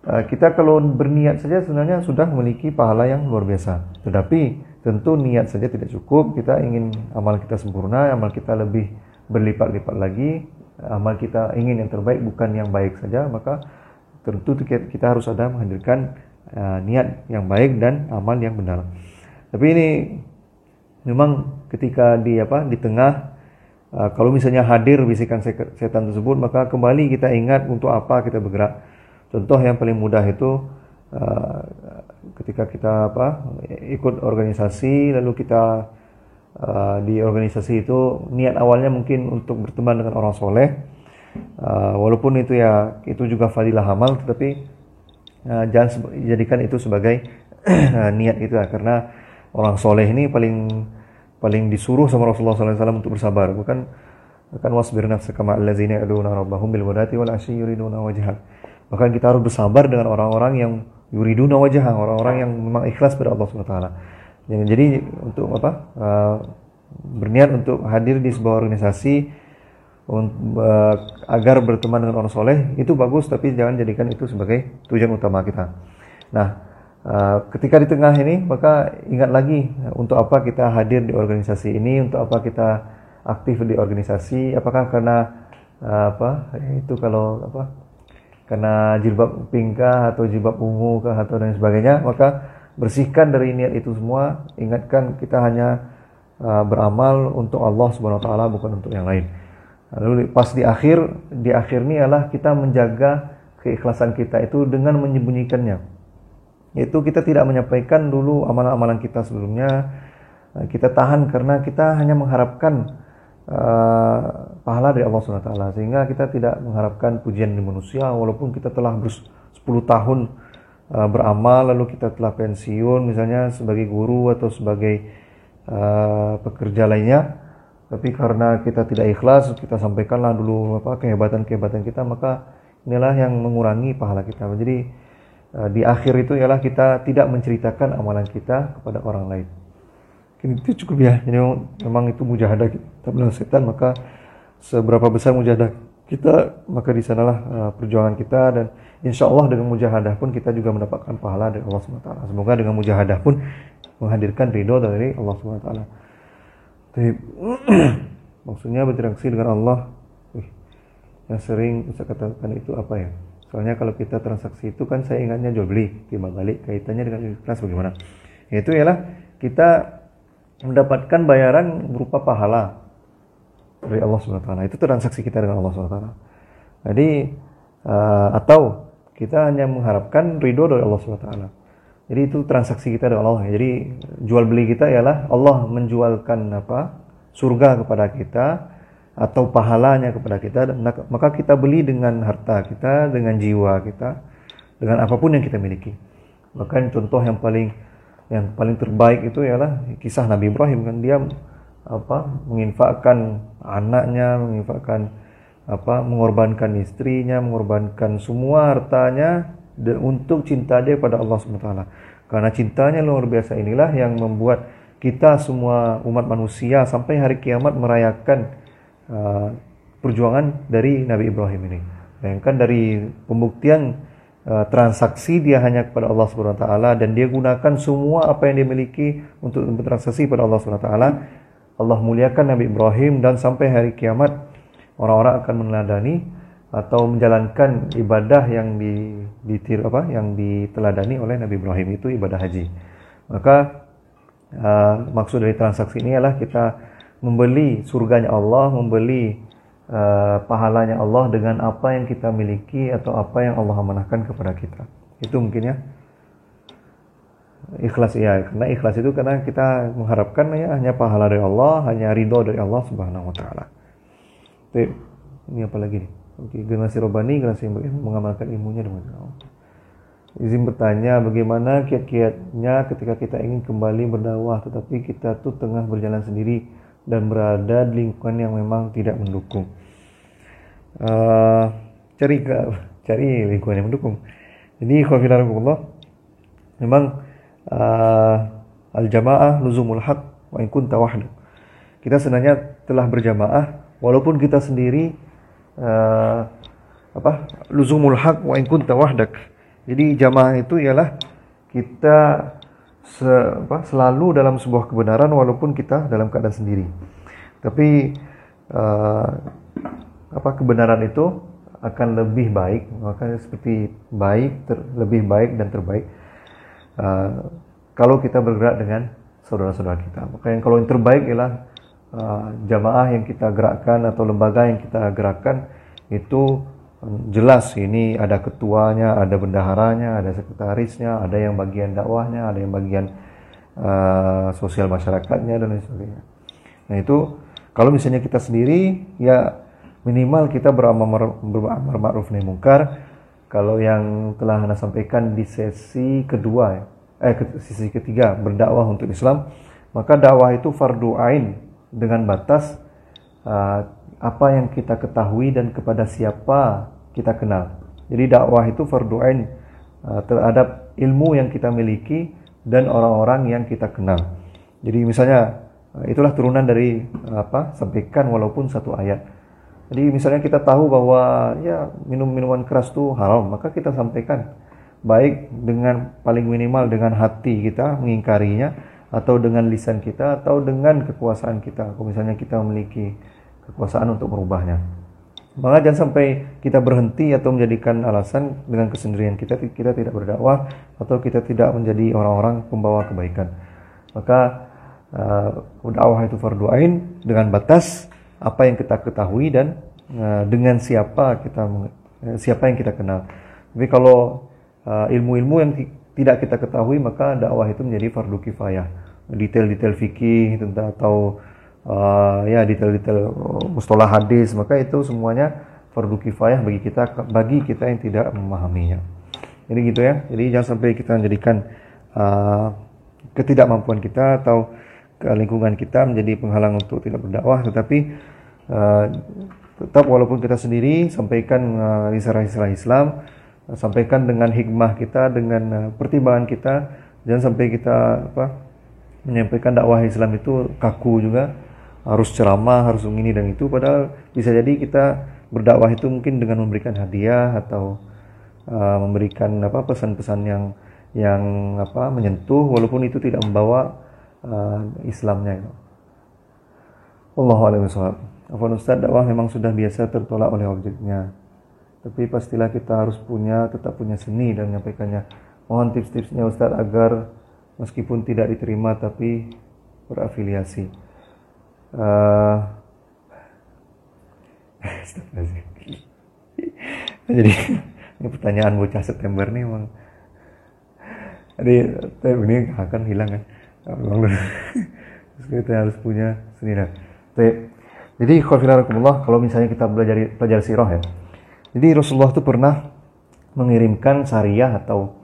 Eh, kita kalau berniat saja sebenarnya sudah memiliki pahala yang luar biasa. Tetapi tentu niat saja tidak cukup. Kita ingin amal kita sempurna, amal kita lebih berlipat-lipat lagi. Amal kita ingin yang terbaik bukan yang baik saja, maka tentu kita harus ada menghadirkan uh, niat yang baik dan amal yang benar. Tapi ini memang ketika di apa di tengah uh, kalau misalnya hadir bisikan setan tersebut, maka kembali kita ingat untuk apa kita bergerak Contoh yang paling mudah itu uh, ketika kita apa ikut organisasi lalu kita uh, di organisasi itu niat awalnya mungkin untuk berteman dengan orang soleh uh, walaupun itu ya itu juga fadilah amal tetapi uh, jangan jadikan itu sebagai *clears throat* niat itu ya karena orang soleh ini paling paling disuruh sama Rasulullah SAW untuk bersabar bukan kan wasbir nafsaka ma'al ladzina yad'una rabbahum bil ghadati wal asyi yuriduna wajhah Bahkan kita harus bersabar dengan orang-orang yang yuriduna wajah, orang-orang yang memang ikhlas pada Allah SWT. Jadi, jadi untuk apa? Uh, berniat untuk hadir di sebuah organisasi agar berteman dengan orang soleh itu bagus, tapi jangan jadikan itu sebagai tujuan utama kita. Nah, uh, ketika di tengah ini, maka ingat lagi untuk apa kita hadir di organisasi ini, untuk apa kita aktif di organisasi, apakah karena apa itu kalau apa karena jilbab pink kah atau jilbab ungu kah atau dan sebagainya maka bersihkan dari niat itu semua ingatkan kita hanya beramal untuk Allah Subhanahu wa taala bukan untuk yang lain lalu pas di akhir di akhir ini adalah kita menjaga keikhlasan kita itu dengan menyembunyikannya. Yaitu kita tidak menyampaikan dulu amalan-amalan kita sebelumnya. Kita tahan karena kita hanya mengharapkan uh, pahala dari Allah SWT sehingga kita tidak mengharapkan pujian dari manusia walaupun kita telah ber 10 tahun uh, beramal lalu kita telah pensiun misalnya sebagai guru atau sebagai uh, pekerja lainnya tapi karena kita tidak ikhlas kita sampaikanlah dulu apa kehebatan-kehebatan kita maka inilah yang mengurangi pahala kita. Jadi uh, di akhir itu ialah kita tidak menceritakan amalan kita kepada orang lain. Itu cukup ya. Jadi memang itu mujahadah kita melawan setan maka seberapa besar mujahadah kita maka di sanalah uh, perjuangan kita. Dan insya Allah dengan mujahadah pun kita juga mendapatkan pahala dari Allah SWT semoga dengan mujahadah pun menghadirkan ridho dari Allah SWT *clears throat* maksudnya berinteraksi dengan Allah yang sering saya katakan itu apa ya soalnya kalau kita transaksi itu kan saya ingatnya jual beli timbal balik kaitannya dengan ikhlas bagaimana itu ialah kita mendapatkan bayaran berupa pahala dari Allah SWT. Itu transaksi kita dengan Allah SWT. Jadi uh, atau kita hanya mengharapkan ridho dari Allah SWT. Jadi itu transaksi kita dengan Allah. Jadi jual beli kita ialah Allah menjualkan apa? Surga kepada kita atau pahalanya kepada kita. Maka kita beli dengan harta kita, dengan jiwa kita, dengan apa pun yang kita miliki. Bahkan contoh yang paling yang paling terbaik itu ialah kisah Nabi Ibrahim kan. Dia apa? Menginfakkan anaknya, menginfakkan apa? Mengorbankan istrinya, mengorbankan semua hartanya untuk cinta dia pada Allah SWT. Karena cintanya luar biasa inilah yang membuat kita semua umat manusia sampai hari kiamat merayakan uh, perjuangan dari Nabi Ibrahim ini. Bayangkan dari pembuktian uh, transaksi dia hanya kepada Allah taala dan dia gunakan semua apa yang dia miliki untuk bertransaksi pada Allah taala. Allah muliakan Nabi Ibrahim dan sampai hari kiamat orang-orang akan meneladani atau menjalankan ibadah yang di, di apa yang diteladani oleh Nabi Ibrahim itu ibadah haji. Maka uh, maksud dari transaksi ini adalah kita membeli surganya Allah, membeli uh, pahalanya Allah dengan apa yang kita miliki atau apa yang Allah amanahkan kepada kita. Itu mungkin ya. Ikhlas ya, karena ikhlas itu karena kita mengharapkan ya hanya pahala dari Allah, hanya ridho dari Allah Subhanahu wa taala. Ini apa lagi nih? Oke, generasi robani, generasi yang mengamalkan ilmunya dengan Allah. Izin bertanya, bagaimana kiat-kiatnya ketika kita ingin kembali berdakwah, tetapi kita tuh tengah berjalan sendiri dan berada di lingkungan yang memang tidak mendukung. Uh, cari cari lingkungan yang mendukung. Jadi, Allah, memang uh, al-jamaah luzumul haq wa in kunta Kita sebenarnya telah berjamaah walaupun kita sendiri uh, apa luzumul haq wa in kunta wahdak jadi jamaah itu ialah kita se, apa, selalu dalam sebuah kebenaran walaupun kita dalam keadaan sendiri. Tapi uh, apa kebenaran itu akan lebih baik, makanya seperti baik, ter, lebih baik dan terbaik uh, kalau kita bergerak dengan saudara-saudara kita. Maka yang kalau yang terbaik ialah uh, jamaah yang kita gerakkan atau lembaga yang kita gerakkan itu jelas ini ada ketuanya, ada bendaharanya, ada sekretarisnya, ada yang bagian dakwahnya, ada yang bagian uh, sosial masyarakatnya dan lain sebagainya. Nah itu kalau misalnya kita sendiri ya minimal kita beramar ma'ruf nahi mungkar. Kalau yang telah anda sampaikan di sesi kedua eh sesi ketiga berdakwah untuk Islam, maka dakwah itu fardu ain dengan batas uh, apa yang kita ketahui dan kepada siapa kita kenal. Jadi dakwah itu fardu ain uh, terhadap ilmu yang kita miliki dan orang-orang yang kita kenal. Jadi misalnya uh, itulah turunan dari uh, apa? sampaikan walaupun satu ayat. Jadi misalnya kita tahu bahwa ya minum minuman keras itu haram, maka kita sampaikan baik dengan paling minimal dengan hati kita mengingkarinya atau dengan lisan kita atau dengan kekuasaan kita. Kalau misalnya kita memiliki kekuasaan untuk merubahnya. Maka jangan sampai kita berhenti atau menjadikan alasan dengan kesendirian kita kita tidak berdakwah atau kita tidak menjadi orang-orang pembawa kebaikan. Maka uh, dakwah itu fardu ain dengan batas apa yang kita ketahui dan uh, dengan siapa kita uh, siapa yang kita kenal. Tapi kalau uh, ilmu-ilmu yang tidak kita ketahui maka dakwah itu menjadi fardu kifayah. Detail-detail fikih tentang atau uh, ya detail-detail mustalah hadis maka itu semuanya fardu kifayah bagi kita bagi kita yang tidak memahaminya. Jadi gitu ya. Jadi jangan sampai kita menjadikan uh, ketidakmampuan kita atau lingkungan kita menjadi penghalang untuk tidak berdakwah tetapi uh, tetap walaupun kita sendiri sampaikan uh, istilah-istilah Islam sampaikan dengan hikmah kita dengan uh, pertimbangan kita jangan sampai kita apa menyampaikan dakwah Islam itu kaku juga harus ceramah, harus ini dan itu padahal bisa jadi kita berdakwah itu mungkin dengan memberikan hadiah atau uh, memberikan apa pesan-pesan yang yang apa menyentuh walaupun itu tidak membawa uh, Islamnya itu. Allahu a'lam Afwan Ustaz, dakwah memang sudah biasa tertolak oleh objeknya. Tapi pastilah kita harus punya, tetap punya seni dan menyampaikannya. Mohon tips-tipsnya Ustaz agar meskipun tidak diterima tapi berafiliasi. *laughs* Uh, *laughs* jadi ini pertanyaan bocah September nih emang jadi ini akan hilang kan *laughs* terus kita harus punya nah Jadi khawfilarakumullah kalau misalnya kita belajar belajar sirah ya. Jadi Rasulullah itu pernah mengirimkan syariah atau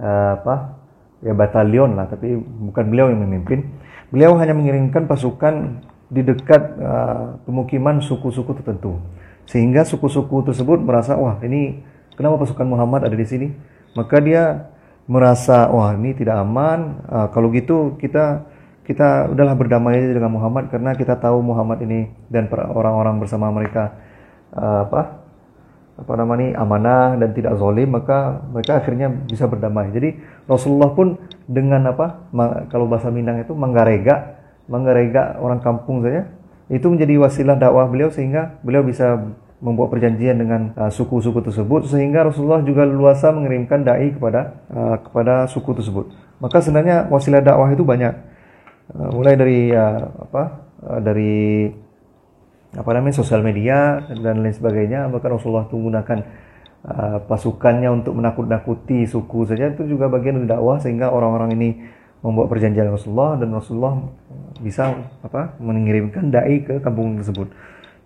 uh, apa ya batalion lah tapi bukan beliau yang memimpin. Beliau hanya mengirimkan pasukan di dekat uh, pemukiman suku-suku tertentu. Sehingga suku-suku tersebut merasa wah ini kenapa pasukan Muhammad ada di sini? Maka dia merasa wah ini tidak aman. Uh, kalau gitu kita kita udahlah berdamai dengan Muhammad karena kita tahu Muhammad ini dan orang-orang bersama mereka uh, apa apa namanya amanah dan tidak zalim maka mereka akhirnya bisa berdamai. Jadi Rasulullah pun dengan apa kalau bahasa Minang itu menggarega menggarega orang kampung saja itu menjadi wasilah dakwah beliau sehingga beliau bisa membuat perjanjian dengan uh, suku-suku uh, tersebut sehingga Rasulullah juga luasa mengirimkan dai kepada uh, kepada suku tersebut. Maka sebenarnya wasilah dakwah itu banyak Eh, mulai dari uh, apa uh, dari apa namanya sosial media dan lain sebagainya. Maka Rasulullah itu menggunakan uh, pasukannya untuk menakut-nakuti suku saja. Itu juga bagian dari dakwah sehingga orang-orang ini membuat perjanjian Rasulullah dan Rasulullah bisa apa mengirimkan dai ke kampung tersebut.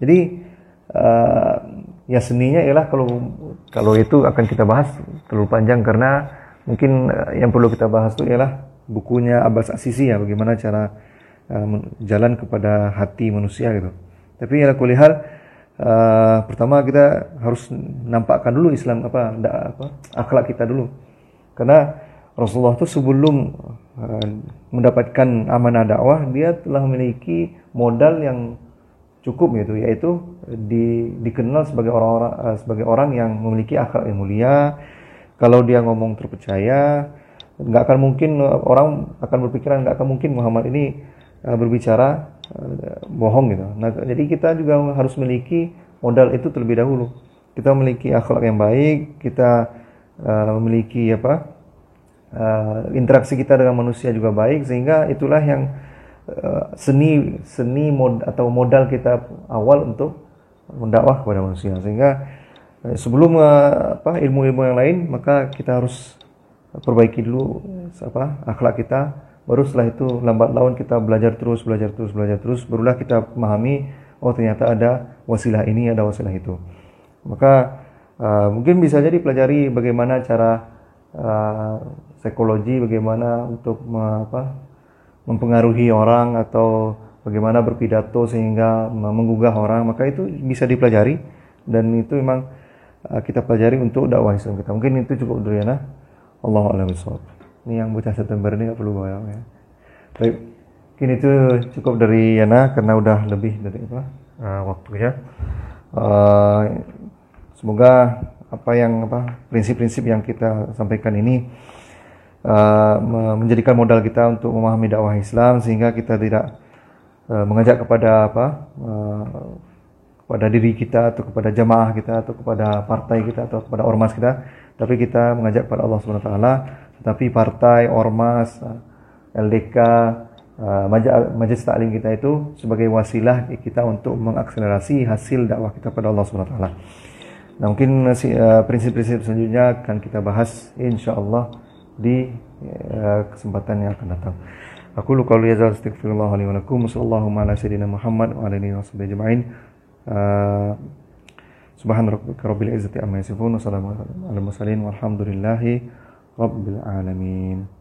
Jadi uh, ya seninya ialah kalau kalau itu akan kita bahas terlalu panjang karena mungkin yang perlu kita bahas itu ialah bukunya Abbas Asisi ya bagaimana cara uh, jalan kepada hati manusia gitu. Tapi ya kulihal uh, pertama kita harus nampakkan dulu Islam apa da, apa akhlak kita dulu. Karena Rasulullah itu sebelum uh, mendapatkan amanah dakwah dia telah memiliki modal yang cukup gitu yaitu di, dikenal sebagai orang-orang uh, sebagai orang yang memiliki akhlak yang mulia. Kalau dia ngomong terpercaya, nggak akan mungkin uh, orang akan berpikiran nggak akan mungkin Muhammad ini uh, berbicara bohong gitu. Nah, jadi kita juga harus memiliki modal itu terlebih dahulu. Kita memiliki akhlak yang baik, kita uh, memiliki apa uh, interaksi kita dengan manusia juga baik, sehingga itulah yang uh, seni seni mod atau modal kita awal untuk mendakwah kepada manusia. Sehingga uh, sebelum uh, apa ilmu-ilmu yang lain, maka kita harus perbaiki dulu apa akhlak kita baru setelah itu lambat laun kita belajar terus belajar terus belajar terus. Barulah kita memahami oh ternyata ada wasilah ini ada wasilah itu. Maka uh, mungkin bisa jadi pelajari bagaimana cara uh, psikologi bagaimana untuk me, apa, mempengaruhi orang atau bagaimana berpidato sehingga menggugah orang. Maka itu bisa dipelajari dan itu memang uh, kita pelajari untuk dakwah Islam kita. Mungkin itu cukup dulu ya nah. Allah alam Ini yang bocah September ini nggak perlu bayar ya. Baik, kini itu cukup dari Yana karena udah lebih dari apa uh, waktunya. Uh, semoga apa yang apa prinsip-prinsip yang kita sampaikan ini uh, menjadikan modal kita untuk memahami dakwah Islam sehingga kita tidak uh, mengajak kepada apa uh, kepada diri kita atau kepada jamaah kita atau kepada partai kita atau kepada ormas kita tapi kita mengajak pada Allah Subhanahu wa taala tetapi partai ormas LDK majelis taklim kita itu sebagai wasilah kita untuk mengakselerasi hasil dakwah kita pada Allah Subhanahu taala. Nah, mungkin uh, prinsip-prinsip selanjutnya akan kita bahas insyaallah di kesempatan yang akan datang. Aku lu qauli hadza astaghfirullah wa lakum sallallahu ala sayyidina Muhammad wa alihi washabihi ajma'in. Subhan rabbil izzati amma yasifun wa salamun alal mursalin walhamdulillahi rabbil alamin.